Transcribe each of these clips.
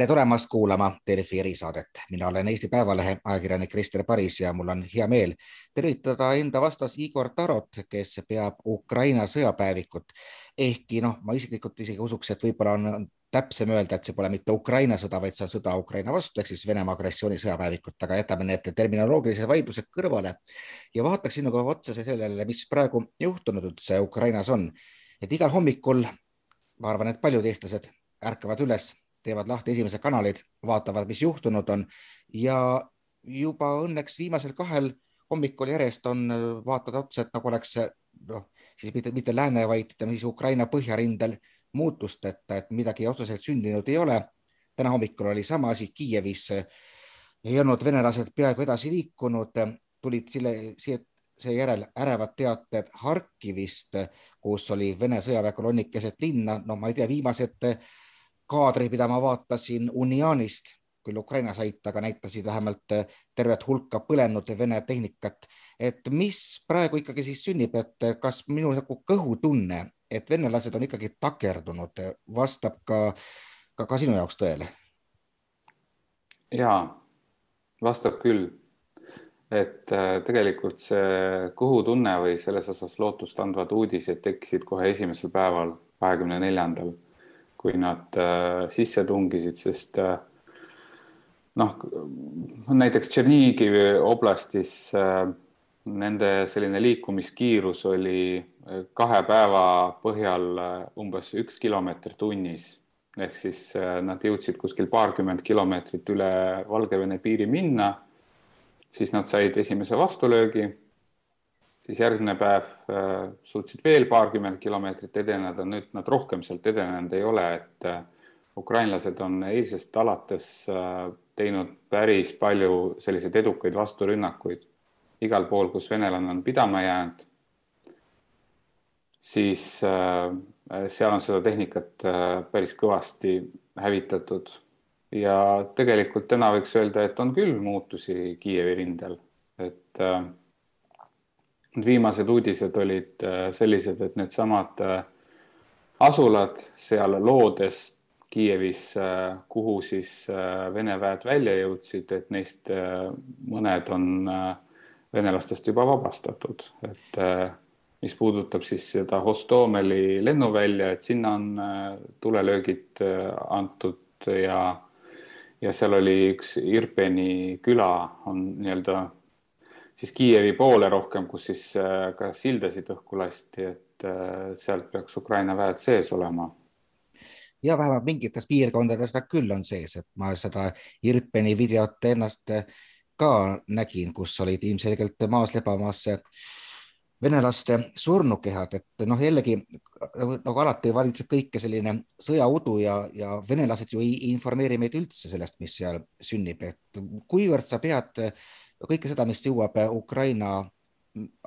tere tulemast kuulama Delfi erisaadet. mina olen Eesti Päevalehe ajakirjanik Krister Paris ja mul on hea meel tervitada enda vastas Igor Tarot, kes peab Ukraina sõjapäevikut. ehkki noh, ma isiklikult isegi usuks, et võib-olla on täpsem öelda, et see pole mitte Ukraina sõda, vaid see on sõda Ukraina vastu ehk siis Venemaa agressiooni sõjapäevikut, aga jätame need terminoloogilised vaidlused kõrvale ja vaataksin nagu otsa sellele, mis praegu juhtunud üldse Ukrainas on. et igal hommikul, ma arvan, et paljud eestlased ärkavad üles teevad lahti esimesed kanalid, vaatavad, mis juhtunud on ja juba õnneks viimasel kahel hommikul järjest on vaatada otsa, et nagu oleks noh, siis mitte, mitte lääne, vaid ütleme siis Ukraina põhjarindel muutusteta, et midagi otseselt sündinud ei ole. täna hommikul oli sama asi Kiievis. ei olnud venelased peaaegu edasi liikunud, tulid selle, seejärel ärevad teated Harkivist, kus oli Vene sõjaväekolonnik keset linna, no ma ei tea, viimased kaadri, mida ma vaatasin Unianist, küll Ukrainas aita, aga näitasid vähemalt äh, tervet hulka põlenud Vene tehnikat. et mis praegu ikkagi siis sünnib, et kas minu nagu kõhutunne, et venelased on ikkagi takerdunud, vastab ka, ka, ka sinu jaoks tõele? ja vastab küll et äh, tegelikult see kõhutunne või selles osas lootust andvad uudised tekkisid kohe esimesel päeval, kahekümne neljandal kui nad äh, sisse tungisid, sest äh, noh, näiteks Tšernigivi oblastis äh, nende selline liikumiskiirus oli kahe päeva põhjal umbes üks kilomeeter tunnis ehk siis nad jõudsid kuskil paarkümmend kilomeetrit üle Valgevene piiri minna. siis nad said esimese vastulöögi siis järgmine päev äh, suutsid veel paarkümmend kilomeetrit edeneda, nüüd nad rohkem sealt edenenud ei ole, et äh, ukrainlased on eilsest alates äh, teinud päris palju selliseid edukaid vasturünnakuid igal pool, kus venelane on pidama jäänud. siis seal on seda tehnikat päris kõvasti hävitatud ja tegelikult täna võiks öelda, et on küll muutusi Kiievi rindel, et äh, viimased uudised olid äh, sellised, et needsamad äh, asulad seal loodes Kiievis, äh, kuhu siis Vene väed välja jõudsid, et neist mõned on venelastest juba vabastatud, et mis puudutab siis seda Hostomeli lennuvälja, et sinna on tulelöögid antud ja ja seal oli üks Irpeni küla on nii-öelda siis Kiievi poole rohkem, kus siis äh, ka sildasid õhku lasti, et äh, sealt peaks Ukraina väed sees olema. ja vähemalt mingites piirkondades ta küll on sees, et ma seda Irpeni videot ennast äh, ka nägin, kus olid ilmselgelt maas lebamas venelaste surnukehad, et noh, jällegi nagu alati valitseb kõike selline sõjaudu ja, ja venelased ju ei informeeri meid üldse sellest, mis seal sünnib, et kuivõrd sa pead kõike seda, mis jõuab äh, Ukraina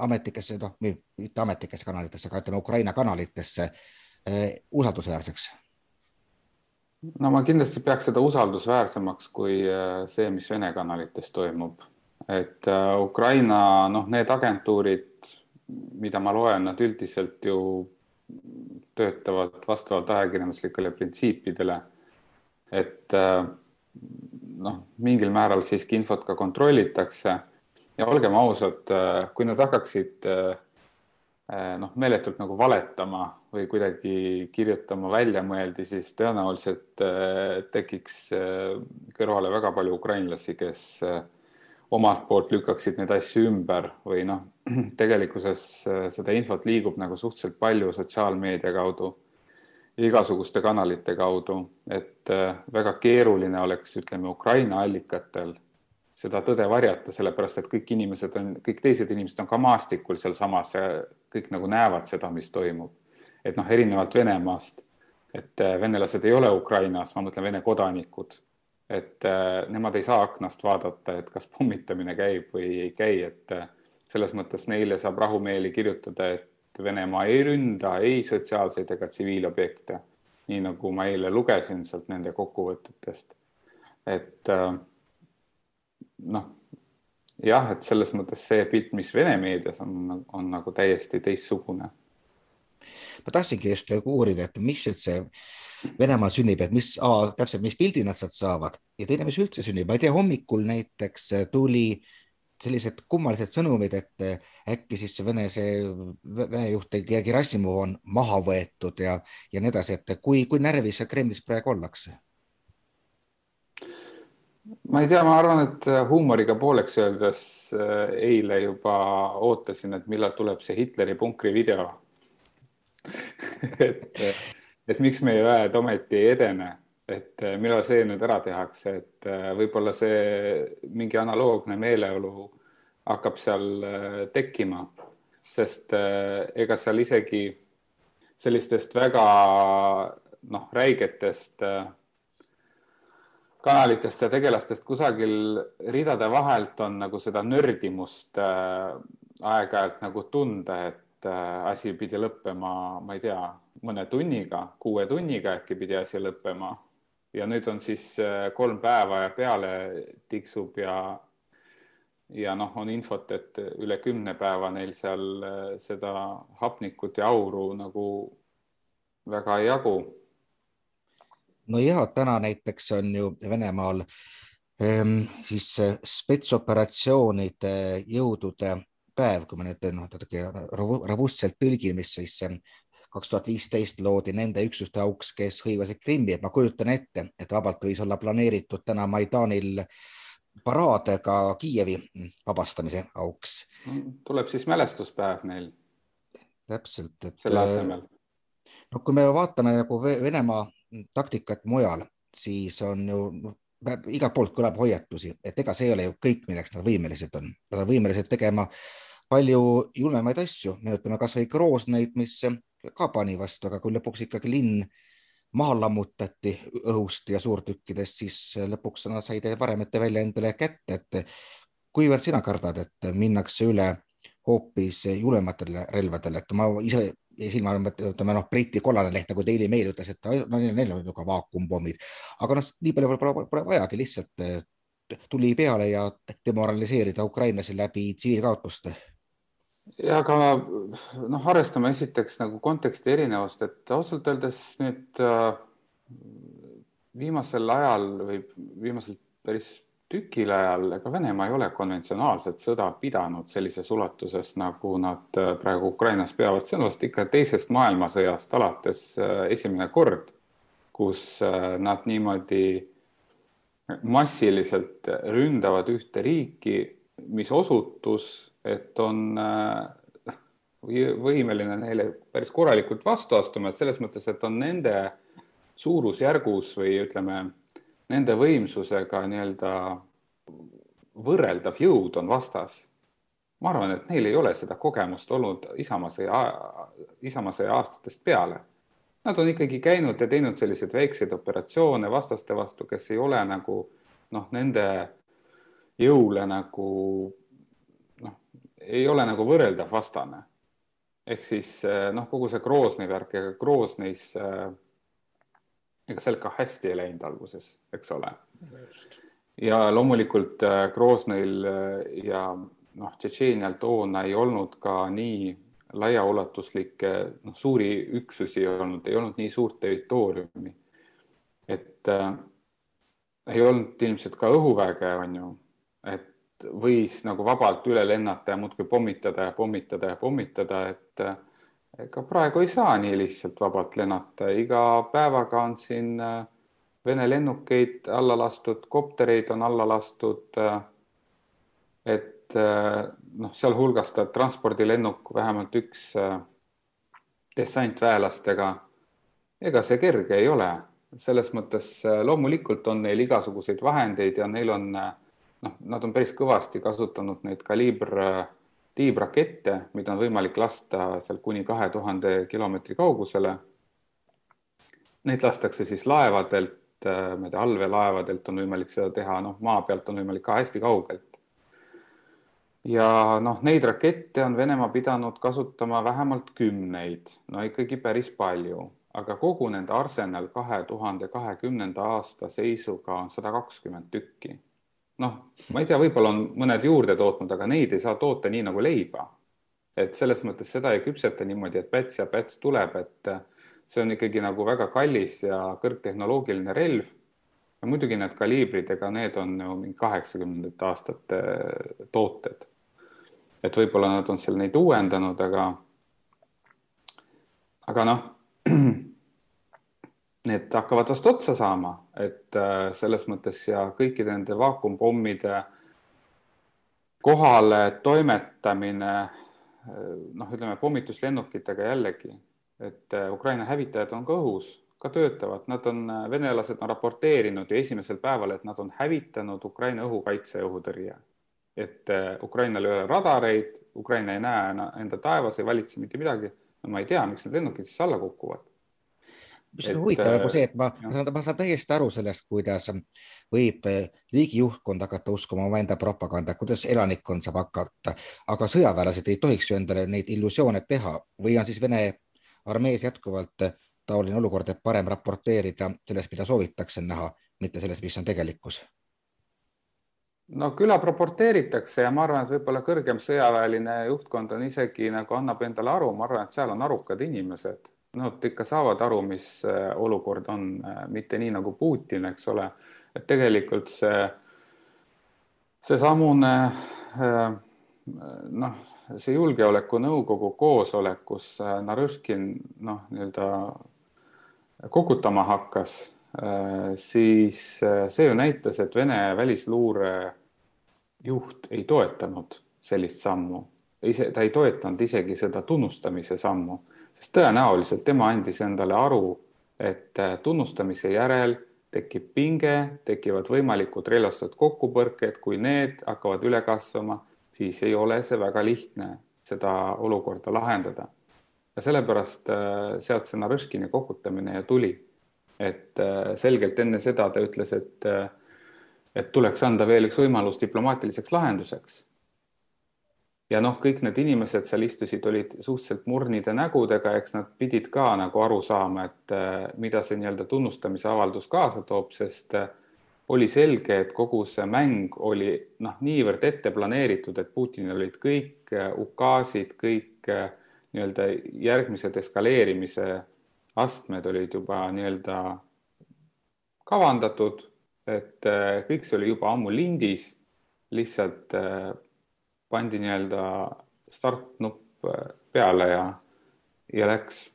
ametlikesse, noh, mitte ametlikesse kanalitesse, aga ütleme Ukraina kanalitesse eh, usaldusväärseks? no ma kindlasti peaks seda usaldusväärsemaks kui äh, see, mis Vene kanalites toimub, et Ukraina, noh, need agentuurid, mida ma loen, nad üldiselt ju töötavad vastavalt ajakirjanduslikele printsiipidele. et noh, mingil määral siiski infot ka kontrollitakse. Ja olgem ausad, äh, kui nad hakkaksid äh, äh, noh, meeletult nagu valetama või kuidagi kirjutama väljamõeldi, siis tõenäoliselt tekiks kõrvale väga palju ukrainlasi, kes omalt poolt lükkaksid neid asju ümber või noh, tegelikkuses seda infot liigub nagu suhteliselt palju sotsiaalmeedia kaudu igasuguste kanalite kaudu, et äh, väga keeruline oleks, ütleme, Ukraina allikatel seda tõde varjata, sellepärast et kõik inimesed on, kõik teised inimesed on ka maastikul sealsamas ja kõik nagu näevad seda, mis toimub. et noh, erinevalt Venemaast, et äh, venelased ei ole Ukrainas, ma mõtlen Vene kodanikud, et äh, nemad ei saa aknast vaadata, et kas pommitamine käib või ei käi, et selles mõttes neile saab rahumeeli kirjutada, et Venemaa ei ründa ei sotsiaalseid ega tsiviilobjekte, nii nagu ma eile lugesin sealt nende kokkuvõtetest. et äh, noh, jah, et selles mõttes see pilt, mis Vene meedias on, on nagu täiesti teistsugune. ma tahtsingi just uurida, et mis üldse Venemaal sünnib, et mis, täpselt, mis pildi nad sealt saavad ja teine, mis üldse sünnib, ma ei tea, hommikul näiteks tuli sellised kummalised sõnumid, et äkki siis Vene, see Vene juht Gerassimov on maha võetud ja, ja nii edasi, et kui, kui närvis seal Kremlis praegu ollakse? Ma ei tea, ma arvan, et äh, huumoriga pooleks öeldes äh, eile juba ootasin, et millal tuleb see Hitleri punkri video. Et, et miks meie väed ometi ei edene, et äh, millal see nüüd ära tehakse, et võib-olla see mingi analoogne meeleolu hakkab seal tekkima, sest ega seal isegi sellistest väga noh, räigetest kanalitest ja tegelastest kusagil ridade vahelt on nagu seda nördimust aeg-ajalt nagu tunda, et asi pidi lõppema, ma ei tea, mõne tunniga, kuue tunniga äkki pidi asi lõppema. Ja nüüd on siis äh, kolm päeva peale tiksub ja ja noh, on infot, et üle kümne päeva neil seal äh, seda hapnikut ja auru nagu väga ei jagu. No ja täna näiteks on ju Venemaal ehm, siis spetsoperatsioonide jõudude päev, kui me nüüd noh, robustselt tõlgime, siis kaks tuhat viisteist loodi nende üksuste auks, kes hõivasid Krimmi, et ma kujutan ette, et vabalt võis olla planeeritud täna Maidanil paraad ka Kiievi vabastamise auks. tuleb siis mälestuspäev neil. täpselt, et. selle asemel. no kui me vaatame nagu Venemaa taktikat mujal, siis on ju noh, igalt poolt kõlab hoiatusi, et ega see ei ole ju kõik, milleks nad võimelised on. Nad on võimelised tegema palju julmemaid asju, meenutame kasvõi Grozneid, mis ka pani vastu, aga kui lõpuks ikkagi linn maha lammutati õhust ja suurtükkidest, siis lõpuks nad said varemete välja endale kätte, et kuivõrd sina kardad, et minnakse üle hoopis julmematele relvadele, et ma ise silma, ütleme noh, Briti kollane leht nagu Daily Mail ütles, et no neil on ju ka vaakumpommid, aga noh, nii palju pole, pole vajagi, lihtsalt eh, tuli peale ja demoraliseerida ukrainlasi läbi tsiviilkaotuste. Ja aga noh, arvestame esiteks nagu konteksti erinevust, et ausalt öeldes nüüd äh, viimasel ajal või viimasel päris tükil ajal, ega Venemaa ei ole konventsionaalset sõda pidanud sellises ulatuses, nagu nad äh, praegu Ukrainas peavad, see on vast ikka teisest maailmasõjast alates äh, esimene kord, kus äh, nad niimoodi massiliselt ründavad ühte riiki, mis osutus, et on võimeline neile päris korralikult vastu astuma, et selles mõttes, et on nende suurusjärgus või ütleme nende võimsusega nii-öelda võrreldav jõud on vastas. ma arvan, et neil ei ole seda kogemust olnud Isamaa sõja, Isamaa sõja aastatest peale. Nad on ikkagi käinud ja teinud selliseid väikseid operatsioone vastaste vastu, kes ei ole nagu noh, nende jõule nagu ei ole nagu võrreldav vastane. ehk siis noh, kogu see Groznõi värk, ega Groznõis äh, ega seal ka hästi ei läinud alguses, eks ole. ja loomulikult äh, Groznõil äh, ja noh, Tšetšeenial toona ei olnud ka nii laiaulatuslikke noh, suuri üksusi olnud, ei olnud nii suurt territooriumi. et äh, ei olnud ilmselt ka õhuväge, on ju, et võis nagu vabalt üle lennata ja muudkui pommitada ja pommitada ja pommitada, et äh, ega praegu ei saa nii lihtsalt vabalt lennata, iga päevaga on siin äh, Vene lennukeid alla lastud, koptereid on alla lastud. Äh, et äh, noh, sealhulgas ta transpordilennuk, vähemalt üks dessantväelastega. ega see kerge ei ole, selles mõttes loomulikult on neil igasuguseid vahendeid ja neil on noh, nad on päris kõvasti kasutanud neid kaliibr tiibrakette, mida on võimalik lasta seal kuni kahe tuhande kilomeetri kaugusele. Neid lastakse siis laevadelt, äh, ma ei tea, allveelaevadelt on võimalik seda teha, noh, maa pealt on võimalik ka hästi kaugelt. ja noh, neid rakette on Venemaa pidanud kasutama vähemalt kümneid, no ikkagi päris palju, aga kogu nende arsenal kahe tuhande kahekümnenda aasta seisuga on sada kakskümmend tükki noh, ma ei tea, võib-olla on mõned juurde tootnud, aga neid ei saa toota nii nagu leiba. et selles mõttes seda ei küpseta niimoodi, et päts ja päts tuleb, et see on ikkagi nagu väga kallis ja kõrgtehnoloogiline relv. ja muidugi need kaliibrid, ega need on ju mingi kaheksakümnendate aastate tooted. et võib-olla nad on seal neid uuendanud, aga, aga noh need hakkavad vast otsa saama, et äh, selles mõttes ja kõikide nende vaakumpommide kohale toimetamine, äh, noh, ütleme pommituslennukitega jällegi, et äh, Ukraina hävitajad on ka õhus, ka töötavad, nad on, venelased on raporteerinud ju esimesel päeval, et nad on hävitanud Ukraina õhukaitse ja õhutõrje. et Ukrainal ei ole radareid, Ukraina ei näe enda taevas, ei valitse mitte midagi. no ma ei tea, miks need lennukid siis alla kukuvad mis on huvitav nagu see, et ma, ma saan, ma saan täiesti aru sellest, kuidas võib eh, riigi juhtkond hakata uskuma omaenda propagandat, kuidas elanikkond saab hakata, aga sõjaväelased ei tohiks ju endale neid illusioone teha. Või on siis Vene armees jätkuvalt taoline olukord, et parem raporteerida sellest, mida soovitakse näha, mitte sellest, mis on tegelikkus? no küllap raporteeritakse ja ma arvan, et võib-olla kõrgem sõjaväeline juhtkond on isegi nagu annab endale aru, ma arvan, et seal on arukad inimesed Nad ikka saavad aru, mis äh, olukord on, äh, mitte nii nagu Putin, eks ole, et tegelikult see, seesamune äh, noh, see julgeolekunõukogu koosolek, kus Narõškin noh, nii-öelda kokutama hakkas, siis see ju näitas, et Vene välisluure juht ei toetanud sellist sammu, ise, ta ei toetanud isegi seda tunnustamise sammu sest tõenäoliselt tema andis endale aru, et äh, tunnustamise järel tekib pinge, tekivad võimalikud relvastatud kokkupõrked, kui need hakkavad üle kasvama, siis ei ole see väga lihtne seda olukorda lahendada. ja sellepärast äh, sealt see Narõškini kokutamine ja tuli. et äh, selgelt enne seda ta ütles, et, et tuleks anda veel üks võimalus diplomaatiliseks lahenduseks ja noh, kõik need inimesed seal istusid, olid suhteliselt murnide nägudega, eks nad pidid ka nagu aru saama, et äh, mida see nii-öelda tunnustamise avaldus kaasa toob, sest äh, oli selge, et kogu see mäng oli noh, niivõrd ette planeeritud, et Putinil olid kõik äh, ukaasid, kõik nii-öelda järgmised eskaleerimise astmed olid juba nii-öelda kavandatud, et kõik see oli juba ammu lindis, lihtsalt pandi nii-öelda startnupp äh, peale ja, ja läks.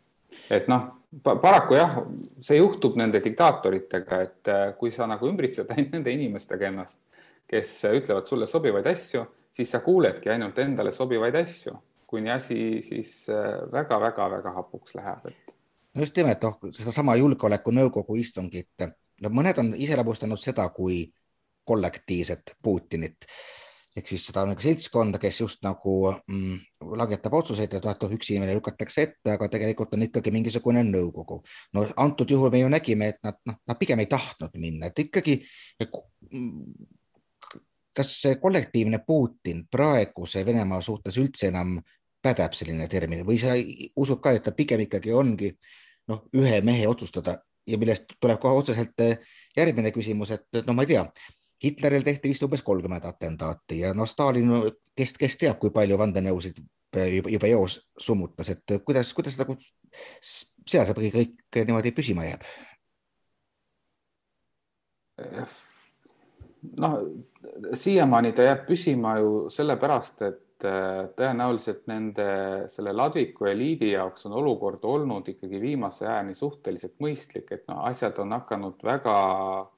et noh, paraku jah, see juhtub nende diktaatoritega, et äh, kui sa nagu ümbritsed ainult nende inimestega ennast, kes ütlevad sulle sobivaid asju, siis sa kuuledki ainult endale sobivaid asju, kuni asi siis väga-väga-väga äh, hapuks läheb, et. just nimelt, noh, sedasama julgeolekunõukogu istungit, no mõned on iseloomustanud seda kui kollektiivset Putinit ehk siis seda nagu seltskonda, kes just nagu mm, langetab otsuseid ja noh, üks inimene lükatakse ette, aga tegelikult on ikkagi mingisugune nõukogu. no antud juhul me ju nägime, et nad, noh, nad pigem ei tahtnud minna, et ikkagi kas see kollektiivne Putin praeguse Venemaa suhtes üldse enam pädeb selline termin või sa usud ka, et ta pigem ikkagi ongi noh, ühe mehe otsustada ja millest tuleb kohe otseselt järgmine küsimus, et no ma ei tea, Hitleril tehti vist umbes kolmkümmend atentaati ja noh, Stalin, kes, kes teab, kui palju vandenõusid juba, juba eos summutas, et kuidas, kuidas nagu seal see kõik, kõik niimoodi püsima jääb? noh, siiamaani ta jääb püsima ju sellepärast, et äh, tõenäoliselt nende selle ladviku eliidi jaoks on olukord olnud ikkagi viimase ajani suhteliselt mõistlik, et no asjad on hakanud väga Äh,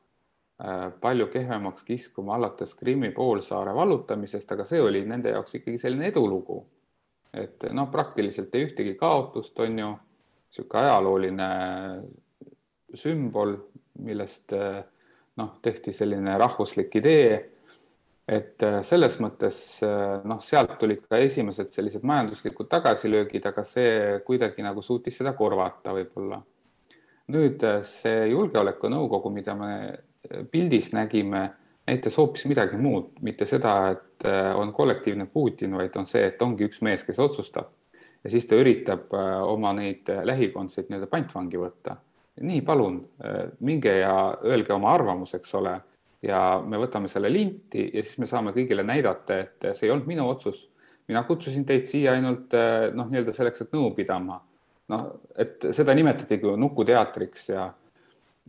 palju kehvemaks kiskuma alates Krimmi poolsaare vallutamisest, aga see oli nende jaoks ikkagi selline edulugu. et noh, praktiliselt ei ühtegi kaotust, on ju, niisugune ajalooline sümbol, millest äh, noh, tehti selline rahvuslik idee. et äh, selles mõttes noh, sealt tulid ka esimesed sellised majanduslikud tagasilöögid, aga see kuidagi nagu suutis seda korvata võib-olla. nüüd see julgeolekunõukogu, mida me pildis nägime, näitas hoopis midagi muud, mitte seda, et äh, on kollektiivne Putin, vaid on see, et ongi üks mees, kes otsustab. ja siis ta üritab äh, oma neid äh, lähikondseid nii-öelda pantvangi võtta. nii, palun minge ja öelge oma arvamus, eks ole, ja me võtame selle linti ja siis me saame kõigile näidata, et see ei olnud minu otsus. mina kutsusin teid siia ainult noh, nii-öelda selleks, et nõu pidama. noh, et seda nimetatigi nukuteatriks ja,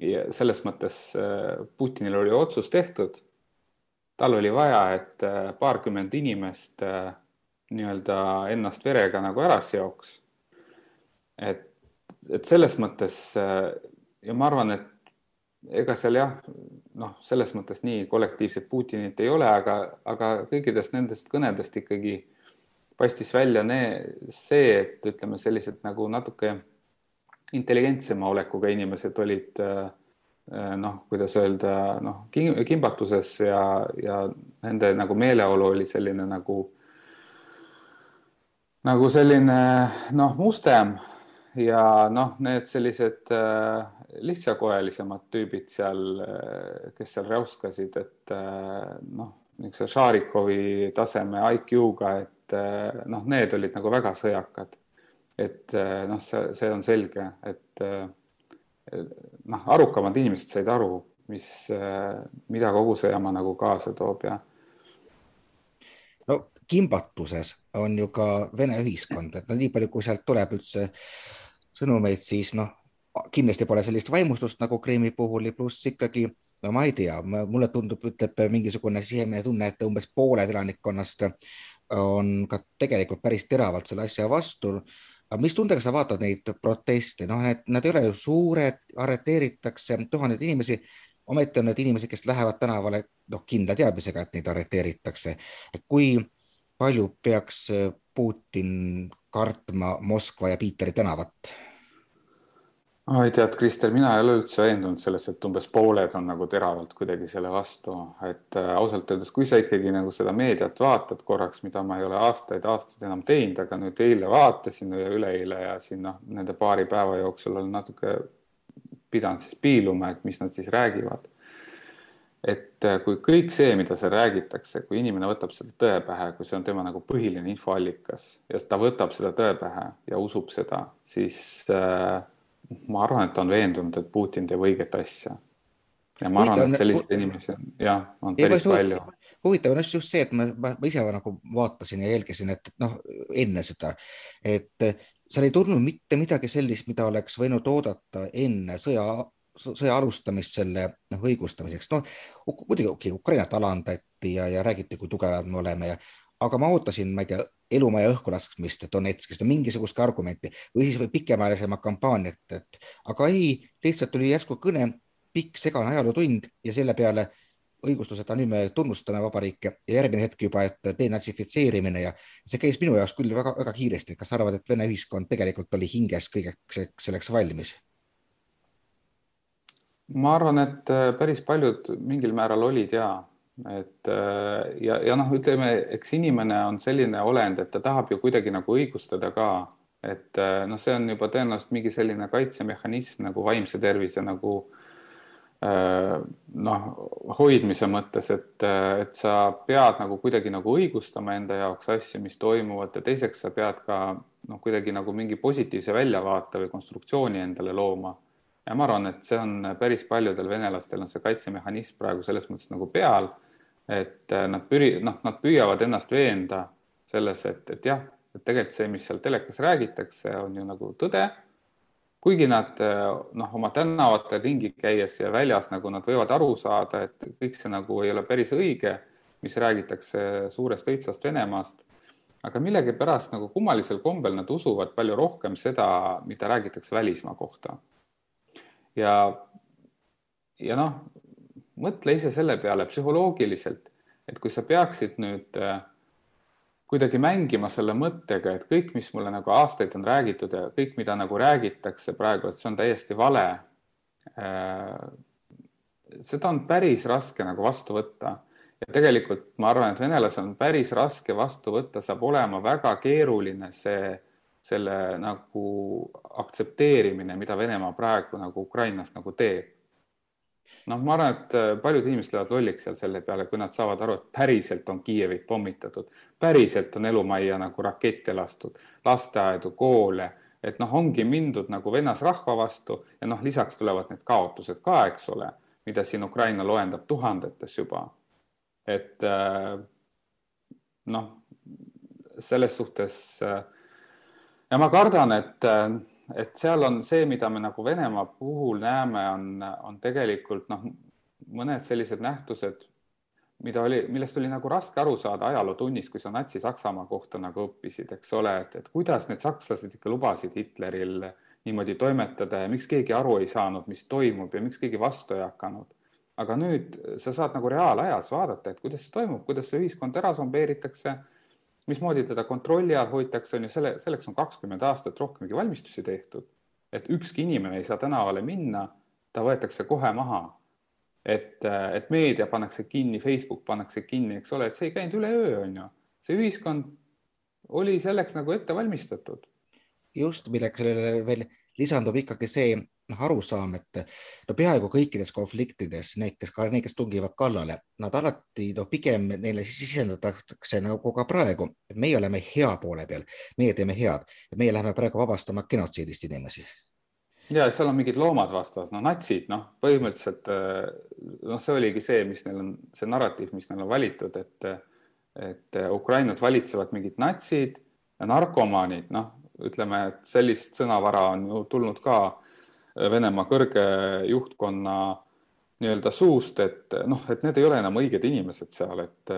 ja selles mõttes Putinil oli otsus tehtud. tal oli vaja, et paarkümmend inimest nii-öelda ennast verega nagu ära seoks. et, et selles mõttes ja ma arvan, et ega seal jah, noh, selles mõttes nii kollektiivset Putinit ei ole, aga, aga kõikidest nendest kõnedest ikkagi paistis välja nee, see, et ütleme, sellised nagu natuke intelligentsema olekuga inimesed olid noh, kuidas öelda, noh, kimbatuses ja, ja nende nagu meeleolu oli selline nagu, nagu selline noh, mustem ja noh, need sellised äh, lihtsakoelisemad tüübid seal, äh, kes seal räuskasid, et äh, noh, niisuguse Šarikovi taseme IQ-ga, et äh, noh, need olid nagu väga sõjakad. Et äh, noh, see, see on selge, et äh, noh, arukamad inimesed said aru, mis äh,, mida kogu see jama nagu kaasa toob ja. no kimbatuses on ju ka Vene ühiskond, et no nii palju, kui sealt tuleb üldse sõnumeid, siis noh, kindlasti pole sellist vaimustust nagu Krimmi puhul ja pluss ikkagi, no ma ei tea, mulle tundub, ütleb mingisugune sisemine tunne, et umbes pooled elanikkonnast on ka tegelikult päris teravalt selle asja vastu. Aga mis tundega sa vaatad neid proteste, noh, et nad ei ole ju suured, arreteeritakse tuhandeid inimesi, ometi on need inimesed, kes lähevad tänavale, noh, kindla teadmisega, et neid arreteeritakse. kui palju peaks Putin kartma Moskva ja Piiteri tänavat? Oi, tead, Kristel, mina ei ole üldse veendunud selles, et umbes pooled on nagu teravalt kuidagi selle vastu, et äh, ausalt öeldes, kui sa ikkagi nagu seda meediat vaatad korraks, mida ma ei ole aastaid-aastaid enam teinud, aga nüüd eile vaatasin ja üleeile ja siin noh, nende paari päeva jooksul olen natuke pidanud siis piiluma, et mis nad siis räägivad. et äh, kui kõik see, mida seal räägitakse, kui inimene võtab seda tõe pähe, kui see on tema nagu põhiline infoallikas ja ta võtab seda tõe pähe ja usub seda, siis äh, ma arvan, et ta on veendunud, et Putin teeb õiget asja. ja ma arvan, et selliseid inimesi on, jah, on päris ei, palju. huvitav on just see, et ma, ma, ma ise nagu vaatasin ja jälgisin, et noh, enne seda, et seal ei tulnud mitte midagi sellist, mida oleks võinud oodata enne sõja sõja alustamist selle noh, õigustamiseks, noh muidugi okei okay,, Ukrainat alandati ja, ja räägiti, kui tugevad me oleme ja aga ma ootasin, ma ei tea, elumaja õhku laskmist Donetskist, mingisugust argumenti või siis või pikemaajalisema kampaaniat, et aga ei, lihtsalt tuli järsku kõne, pikk segane ajalootund ja selle peale õigustus, et nüüd me tunnustame vabariike ja järgmine hetk juba, et denatsifitseerimine ja see käis minu jaoks küll väga-väga kiiresti. kas sa arvad, et Vene ühiskond tegelikult oli hinges kõigeks selleks valmis? ma arvan, et päris paljud mingil määral olid ja et äh, ja, ja noh, ütleme, eks inimene on selline olend, et ta tahab ju kuidagi nagu õigustada ka, et äh, noh, see on juba tõenäoliselt mingi selline kaitsemehhanism nagu vaimse tervise nagu äh, noh, hoidmise mõttes, et, et sa pead nagu kuidagi nagu õigustama enda jaoks asju, mis toimuvad ja teiseks sa pead ka noh, kuidagi nagu mingi positiivse väljavaate või konstruktsiooni endale looma ja ma arvan, et see on päris paljudel venelastel on see kaitsemehhanism praegu selles mõttes nagu peal, et äh, nad püri-, noh, nad püüavad ennast veenda selles, et, et jah, et tegelikult see, mis seal telekas räägitakse, on ju nagu tõde. kuigi nad äh, noh, oma tänavatel ringi käies ja väljas nagu nad võivad aru saada, et kõik see nagu ei ole päris õige, mis räägitakse suurest õitsvast Venemaast aga millegipärast nagu kummalisel kombel nad usuvad palju rohkem seda, mida räägitakse välismaa kohta ja, ja noh, mõtle ise selle peale psühholoogiliselt, et kui sa peaksid nüüd äh, kuidagi mängima selle mõttega, et kõik, mis mulle nagu aastaid on räägitud ja kõik, mida nagu räägitakse praegu, et see on täiesti vale äh,. seda on päris raske nagu vastu võtta ja tegelikult ma arvan, et venelasel on päris raske vastu võtta, saab olema väga keeruline see selle nagu aktsepteerimine, mida Venemaa praegu nagu Ukrainas nagu teeb. noh, ma arvan, et äh, paljud inimesed lähevad lolliks seal selle peale, kui nad saavad aru, et päriselt on Kiievit pommitatud, päriselt on elumajja nagu rakette lastud, lasteaedu, koole, et noh, ongi mindud nagu vennasrahva vastu ja noh, lisaks tulevad need kaotused ka, eks ole, mida siin Ukraina loendab tuhandetes juba. et äh, noh selles suhtes ja ma kardan, et, et seal on see, mida me nagu Venemaa puhul näeme, on, on tegelikult noh, mõned sellised nähtused, mida oli, millest oli nagu raske aru saada ajalootunnis, kui sa Natsi-Saksamaa kohta nagu õppisid, eks ole, et, et kuidas need sakslased ikka lubasid Hitleril niimoodi toimetada ja miks keegi aru ei saanud, mis toimub ja miks keegi vastu ei hakanud. aga nüüd sa saad nagu reaalajas vaadata, et kuidas see toimub, kuidas see ühiskond ära sombeeritakse, mismoodi teda kontrolli all hoitakse, on ju, selle, selleks on kakskümmend aastat rohkemgi valmistusi tehtud. et ükski inimene ei saa tänavale minna, ta võetakse kohe maha et, et meedia pannakse kinni, Facebook pannakse kinni, eks ole, et see ei käinud üleöö, on ju. see ühiskond oli selleks nagu ette valmistatud. just, sellele veel lisandub ikkagi see noh, arusaam, et no peaaegu kõikides konfliktides need, kes ka need, kes tungivad kallale, nad alati no pigem neile sisendatakse nagu ka praegu, et meie oleme hea poole peal, meie teeme head, meie läheme praegu vabastama genotsiidist inimesi. Ja seal on mingid loomad vastas, no natsid, noh, põhimõtteliselt äh, noh, see oligi see, mis neil on, see narratiiv, mis neil on valitud, et et Ukrainat valitsevad mingid natsid narkomaanid, noh, ütleme, et sellist sõnavara on ju tulnud ka Venemaa kõrge juhtkonna nii-öelda suust, et noh, et need ei ole enam õiged inimesed seal, et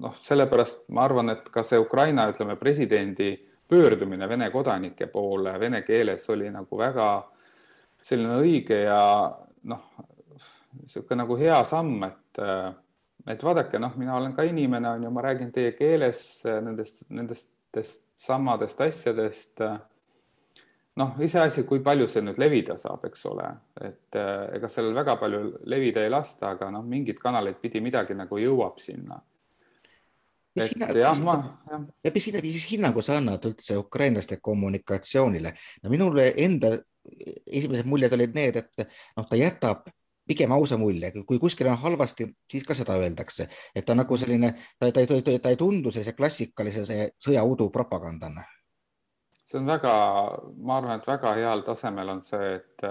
noh, sellepärast ma arvan, et ka see Ukraina, ütleme, presidendi pöördumine Vene kodanike poole vene keeles oli nagu väga selline õige ja noh, niisugune nagu hea samm, et et vaadake, noh, mina olen ka inimene, on ju, ma räägin teie keeles nendest, nendest samadest asjadest. Noh, iseasi, kui palju see nüüd levida saab, eks ole, et ega sellel väga palju levida ei lasta, aga noh, mingid kanaleid pidi midagi nagu jõuab sinna mis hinnangu, hinnangu sa annad üldse ukrainlaste kommunikatsioonile? no minule enda esimesed muljed olid need, et noh, ta jätab pigem ausa mulje, kui kuskil on halvasti, siis ka seda öeldakse, et ta nagu selline, ta, ta, ta, ta, ta ei tundu sellise klassikalise sõjaudu propagandana. See on väga, ma arvan, et väga heal tasemel on see, et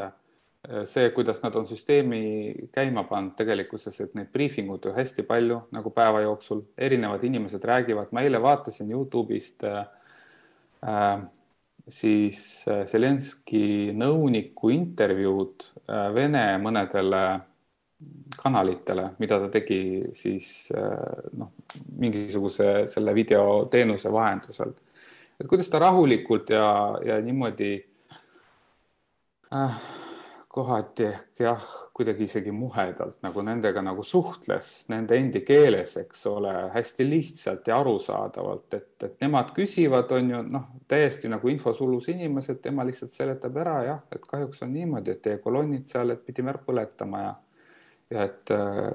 see, kuidas nad on süsteemi käima pannud tegelikkuses, et neid briifingud ju hästi palju nagu päeva jooksul, erinevad inimesed räägivad, ma eile vaatasin Youtube'ist äh, siis Zelenski nõuniku intervjuud Vene mõnedele kanalitele, mida ta tegi siis noh, mingisuguse selle videoteenuse vahendusel. Et kuidas ta rahulikult ja, ja niimoodi äh, kohati ehk jah, kuidagi isegi muhedalt nagu nendega nagu suhtles nende endi keeles, eks ole, hästi lihtsalt ja arusaadavalt, et, et nemad küsivad, on ju noh, täiesti nagu infosulus inimesed, tema lihtsalt seletab ära jah, et kahjuks on niimoodi, et teie kolonnid seal, et pidime ära põletama ja ja et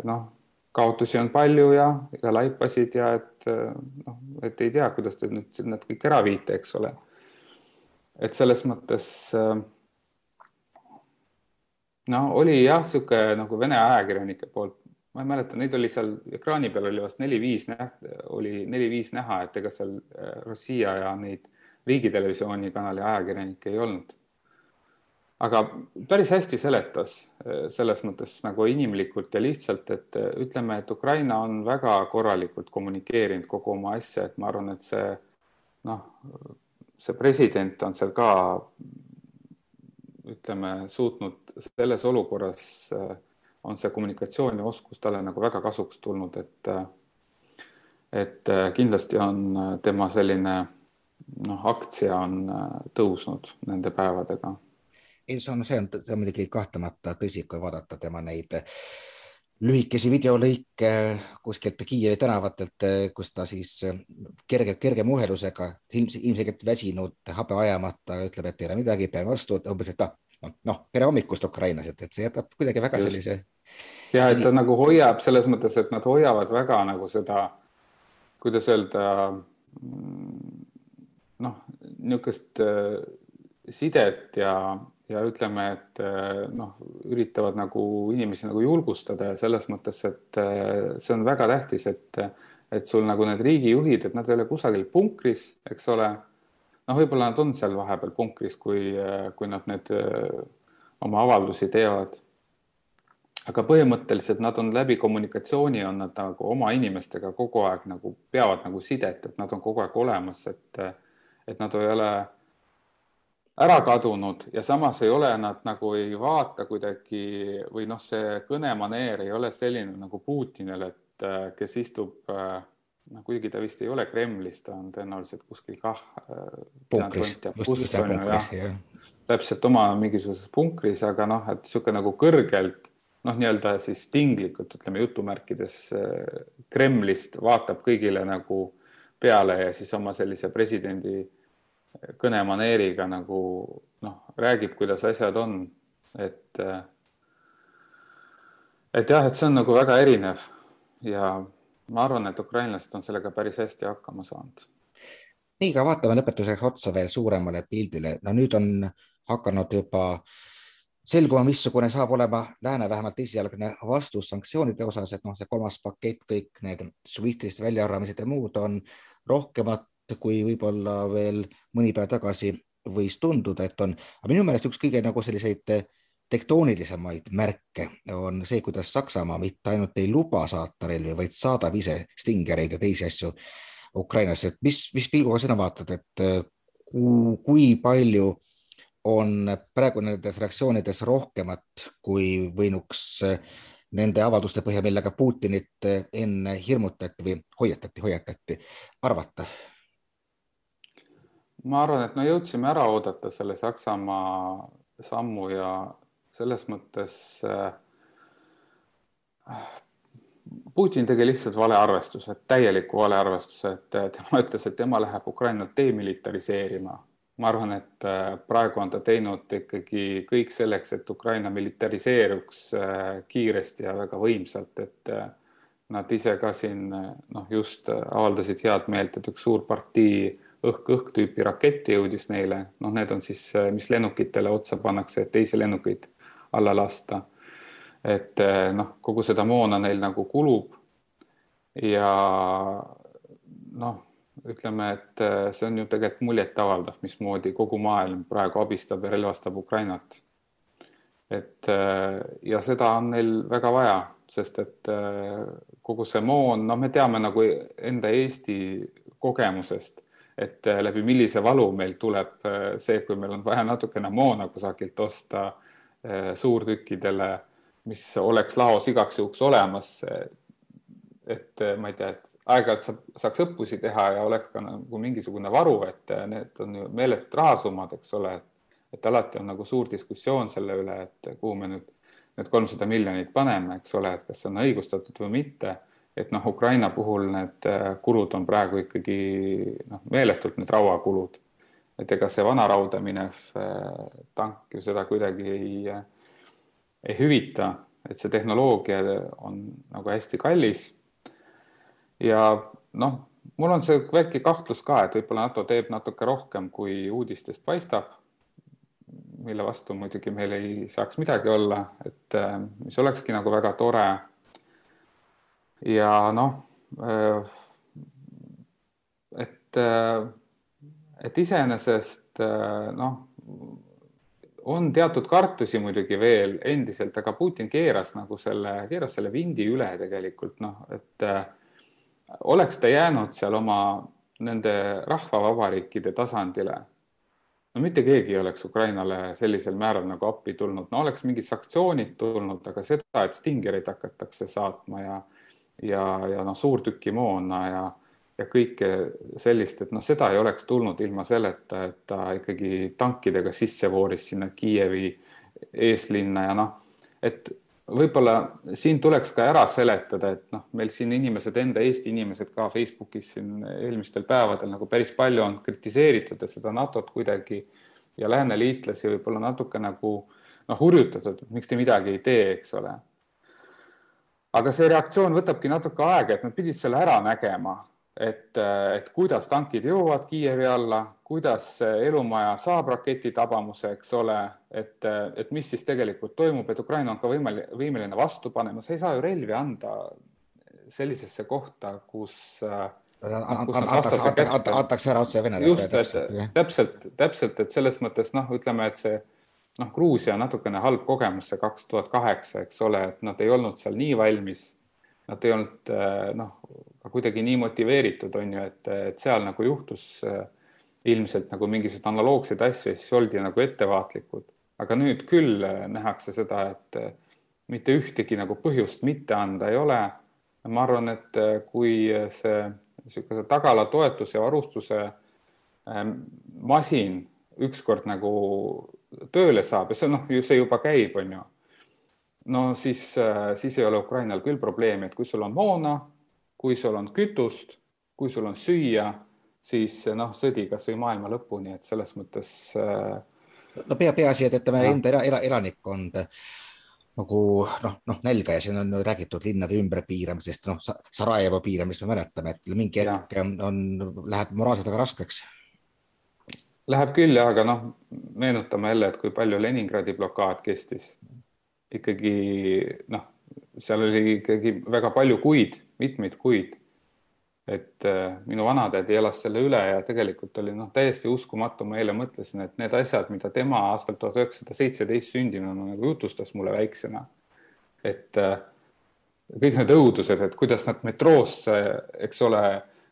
noh, kaotusi on palju ja, ja laipasid ja et noh, et ei tea, kuidas te nüüd need kõik ära viite, eks ole. et selles mõttes no oli jah, niisugune nagu Vene ajakirjanike poolt, ma ei mäleta, neid oli seal ekraani peal oli vast neli-viis näht-, oli neli-viis näha, et ega seal äh, Rossija ja neid riigitelevisiooni kanali ajakirjanikke ei olnud. Aga päris hästi seletas äh, selles mõttes nagu inimlikult ja lihtsalt, et äh, ütleme, et Ukraina on väga korralikult kommunikeerinud kogu oma asja, et ma arvan, et see noh, see president on seal ka ütleme, suutnud selles olukorras äh, on see kommunikatsioonioskus talle nagu väga kasuks tulnud, et et kindlasti on tema selline noh, aktsia on tõusnud nende päevadega. Ei, see on, see on, see on muidugi kahtlemata tõsi, kui vaadata tema neid lühikesi videolõike kuskilt Kiievi tänavatelt, kus ta siis kerge, kerge muhelusega, ilmselgelt väsinud, habe ajamata, ütleb, et ei ole midagi, pean vastu, umbes, et ah, noh, noh, tere hommikust Ukrainas, et, et see jätab kuidagi väga Just. sellise. ja et ta nagu hoiab selles mõttes, et nad hoiavad väga nagu seda, kuidas öelda, mm, noh, niisugust sidet ja, ja ütleme, et äh, noh, üritavad nagu inimesi nagu julgustada ja selles mõttes, et äh, see on väga tähtis, et, et sul nagu need riigijuhid, et nad ei ole kusagil punkris, eks ole noh, võib-olla nad on seal vahepeal punkris, kui, kui nad need oma avaldusi teevad. aga põhimõtteliselt nad on läbi kommunikatsiooni on nad nagu oma inimestega kogu aeg nagu peavad nagu sidet, et nad on kogu aeg olemas, et, et nad ei ole ära kadunud ja samas ei ole nad nagu ei vaata kuidagi või noh, see kõnemaneer ei ole selline nagu Putinil, et kes istub noh, kuigi ta vist ei ole Kremlis, ta on tõenäoliselt kuskil kah. jah. täpselt oma mingisuguses punkris, aga noh, et niisugune nagu kõrgelt noh, nii-öelda siis tinglikult ütleme jutumärkides Kremlist vaatab kõigile nagu peale ja siis oma sellise presidendi kõnemaneeriga nagu noh, räägib, kuidas asjad on, et et jah, et see on nagu väga erinev ja ma arvan, et ukrainlased on sellega päris hästi hakkama saanud. nii, aga vaatame lõpetuseks otsa veel suuremale pildile. no nüüd on hakanud juba selguma, missugune saab olema lääne vähemalt esialgne vastus sanktsioonide osas, et noh, see kolmas pakett, kõik need SWIFTist väljaarvamised ja muud on rohkemat kui võib-olla veel mõni päev tagasi võis tunduda, et on, aga minu meelest üks kõige nagu selliseid tektoonilisemaid märke on see, kuidas Saksamaa mitte ainult ei luba saata relvi, vaid saadab ise Stingereid ja teisi asju Ukrainasse, et mis, mis pilguga sina vaatad, et kui palju on praegu nendes reaktsioonides rohkemat, kui võinuks nende avalduste põhjal, millega Putinit enne hirmutati või hoiatati, hoiatati, arvata? Ma arvan, et me jõudsime ära oodata selle Saksamaa sammu ja selles mõttes äh, Putin tegi lihtsalt valearvestuse, täieliku valearvestuse, et tema ütles, et tema läheb Ukrainat demilitariseerima. ma arvan, et äh, praegu on ta teinud ikkagi kõik selleks, et Ukraina militariseeruks äh, kiiresti ja väga võimsalt, et nad ise ka siin noh, just avaldasid head meelt, et üks suur partii õhk-õhk tüüpi raketti jõudis neile, noh, need on siis, mis lennukitele otsa pannakse, et teisi lennukeid alla lasta. et eh, noh, kogu seda moona neil nagu kulub. ja noh, ütleme, et eh, see on ju tegelikult muljetavaldav, mismoodi kogu maailm praegu abistab ja relvastab Ukrainat. et eh, ja seda on neil väga vaja, sest et kogu see moon, noh, me teame nagu enda Eesti kogemusest et läbi millise valu meil tuleb see, kui meil on vaja natukene moona kusagilt osta Eh, suurtükkidele, mis oleks laos igaks juhuks olemas. et ma ei tea, et aeg-ajalt saab, saaks õppusi teha ja oleks ka nagu mingisugune varu, et need on ju meeletud rahasummad, eks ole. et alati on nagu suur diskussioon selle üle, et kuhu me nüüd need kolmsada miljonit paneme, eks ole, et kas see on õigustatud või mitte. Et noh, Ukraina puhul need kulud on praegu ikkagi noh, meeletult need rauakulud et ega see vana rauda minev äh, tank ju seda kuidagi ei, ei hüvita, et see tehnoloogia on nagu hästi kallis. ja noh, mul on see väike kahtlus ka, et võib-olla NATO teeb natuke rohkem, kui uudistest paistab. mille vastu muidugi meil ei saaks midagi olla, et äh, mis olekski nagu väga tore. Ja noh, äh, et et iseenesest äh, noh, on teatud kartusi muidugi veel endiselt, aga Putin keeras nagu selle, keeras selle vindi üle tegelikult noh, et äh, oleks ta jäänud seal oma nende rahvavabariikide tasandile, no mitte keegi ei oleks Ukrainale sellisel määral nagu appi tulnud, no oleks mingid sanktsioonid tulnud, aga seda, et Stingereid hakatakse saatma ja ja, ja noh, suurtükimoona ja ja kõike sellist, et noh, seda ei oleks tulnud ilma selleta, et ta ikkagi tankidega sisse vooris sinna Kiievi eeslinna ja noh, et võib-olla siin tuleks ka ära seletada, et noh, meil siin inimesed, enda Eesti inimesed ka Facebookis siin eelmistel päevadel nagu päris palju on kritiseeritud ja seda NATO-t kuidagi ja lääneliitlasi võib-olla natuke nagu noh, hurjutatud, miks te midagi ei tee, eks ole. Aga see reaktsioon võtabki natuke aega, et nad pidid selle ära nägema et, et kuidas tankid jõuavad Kiievi alla, kuidas elumaja saab raketitabamuse, eks ole, et, et mis siis tegelikult toimub, et Ukraina on ka võimeline, võimeline vastu panema, sa ei saa ju relvi anda sellisesse kohta, kus antakse ära otse venelastele. täpselt, täpselt, et selles mõttes noh, ütleme, et see noh, Gruusia natukene halb kogemus see kaks tuhat kaheksa, eks ole, et nad ei olnud seal nii valmis. Nad ei olnud noh, kuidagi nii motiveeritud, on ju, et, et seal nagu juhtus ilmselt nagu mingisuguseid analoogseid asju ja siis oldi nagu ettevaatlikud. aga nüüd küll nähakse seda, et mitte ühtegi nagu põhjust mitte anda ei ole. ma arvan, et kui see niisuguse tagala toetuse varustuse masin ükskord nagu tööle saab ja see noh, see juba käib, on ju. no siis, äh, siis ei ole Ukrainal küll probleemi, et kui sul on moona, kui sul on kütust, kui sul on süüa, siis noh, sõdi kasvõi maailma lõpuni, et selles mõttes. Äh, no pea, peaasi, et ütleme enda ela, ela, elanikkond nagu noh, noh nälga ja siin on räägitud linnade ümberpiiramisest, noh Sarajevo piiramist me mäletame, et mingi hetk on, on, läheb moraalselt väga raskeks Läheb küll jah, aga noh, meenutame jälle, et kui palju Leningradi blokaad kestis. ikkagi noh, seal oli ikkagi väga palju kuid, mitmeid kuid. et äh, minu vanatädi elas selle üle ja tegelikult oli noh, täiesti uskumatu, ma eile mõtlesin, et need asjad, mida tema aastal tuhat üheksasada seitseteist sündinuna nagu jutustas mulle väiksena, et äh, kõik need õudused, et kuidas nad metroosse, eks ole,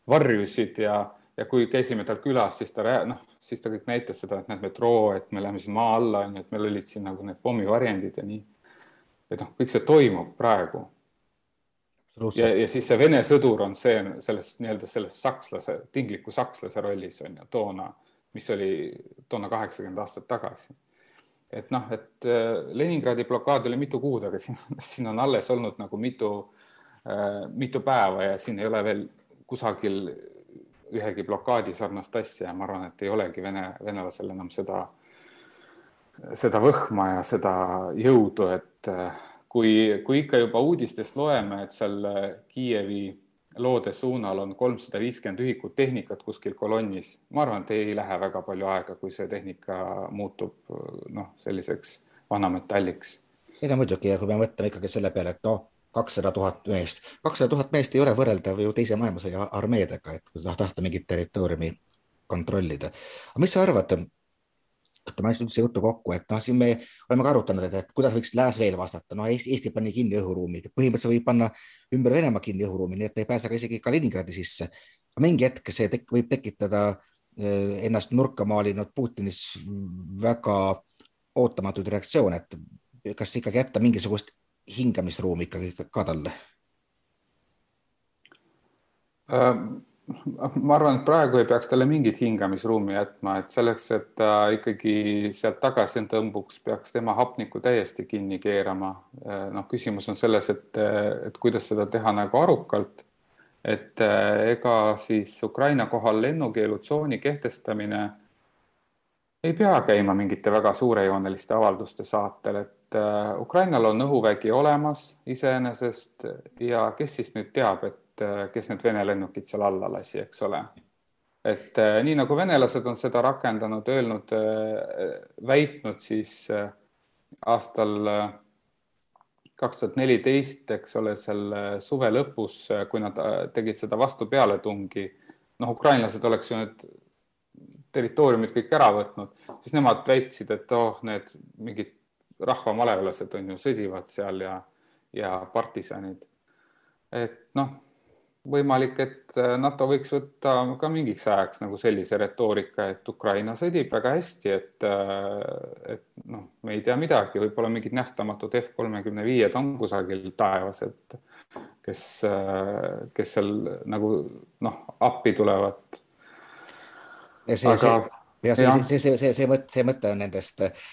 varjusid ja ja kui käisime tal külas, siis ta noh, siis ta kõik näitas seda, et näed metroo, et me läheme siin maa alla, onju, et meil olid siin nagu need pommivarjendid ja nii. et noh, kõik see toimub praegu. ja, ja siis see Vene sõdur on see selles nii-öelda selles sakslase, tingliku sakslase rollis on ju toona, mis oli toona kaheksakümmend aastat tagasi. et noh, et äh, Leningradi blokaad oli mitu kuud, aga siin, siin on alles olnud nagu mitu äh,, mitu päeva ja siin ei ole veel kusagil ühegi blokaadi sarnast asja ja ma arvan, et ei olegi vene, venelasel enam seda, seda võhma ja seda jõudu, et äh, kui, kui ikka juba uudistest loeme, et seal äh, Kiievi loode suunal on kolmsada viiskümmend ühikut tehnikat kuskil kolonnis, ma arvan, et ei lähe väga palju aega, kui see tehnika muutub noh, selliseks vanametalliks. ei no muidugi ja kui me mõtleme ikkagi selle peale, et noh kakssada tuhat meest. kakssada tuhat meest ei ole võrreldav ju teise maailmasõja armeedega, et kui tahta mingit territooriumi kontrollida. aga mis sa arvad, võtame asja üldse jutu kokku, et noh, siin me oleme ka arutanud, et, et kuidas võiks lääs veel vastata, no Eesti, pani kinni õhuruumi, põhimõtteliselt võib panna ümber Venemaa kinni õhuruumi, nii et ei pääse ka isegi Kaliningradi sisse. mingi hetk see tek võib tekitada eh, ennast nurka maalinud Putinis väga ootamatuid reaktsioone, et kas ikkagi jätta mingisugust hingamisruumi ikkagi ka talle? Äh, ma arvan, et praegu ei peaks talle mingit hingamisruumi jätma, et selleks, et ta ikkagi sealt tagasi tõmbuks, peaks tema hapnikku täiesti kinni keerama. Äh, noh, küsimus on selles, et, et kuidas seda teha nagu arukalt. et äh, ega siis Ukraina kohal lennukeelutsooni kehtestamine ei pea käima mingite väga suurejooneliste avalduste saatel, et et äh, Ukrainal on õhuvägi olemas iseenesest ja kes siis nüüd teab, et äh, kes need Vene lennukid seal alla lasi, eks ole. et äh, nii nagu venelased on seda rakendanud, öelnud, väitnud siis aastal kaks tuhat neliteist, eks ole, seal suve lõpus, kui nad tegid seda vastupealetungi, noh, ukrainlased oleks ju need territooriumid kõik ära võtnud, siis nemad väitsid, et oh, need mingid rahvamalevalased on ju, sõdivad seal ja, ja partisanid. et noh, võimalik, et äh, NATO võiks võtta ka mingiks ajaks nagu sellise retoorika, et Ukraina sõdib väga hästi, et, äh, et noh, me ei tea midagi, võib-olla mingid nähtamatud F kolmekümne viied on kusagil taevas, et kes, äh, kes seal nagu noh, appi tulevad. ja see see, ja see, see, see, see, see, see mõte, see mõte on nendest äh,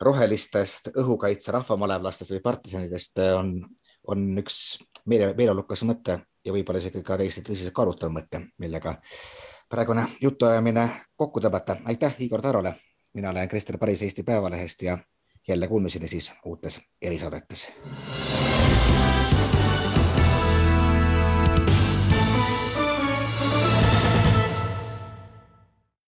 rohelistest õhukaitse rahvamalevlastest või partisanidest äh, on, on üks meele, meeleolukas mõte ja võib-olla isegi ka täiesti tõsiselt kaalutav mõte, millega praegune jutuajamine kokku tõmmata. aitäh Igor Tarole, mina olen Krister Paris Eesti Päevalehest ja jälle kuulmiseni siis uutes erisaadetes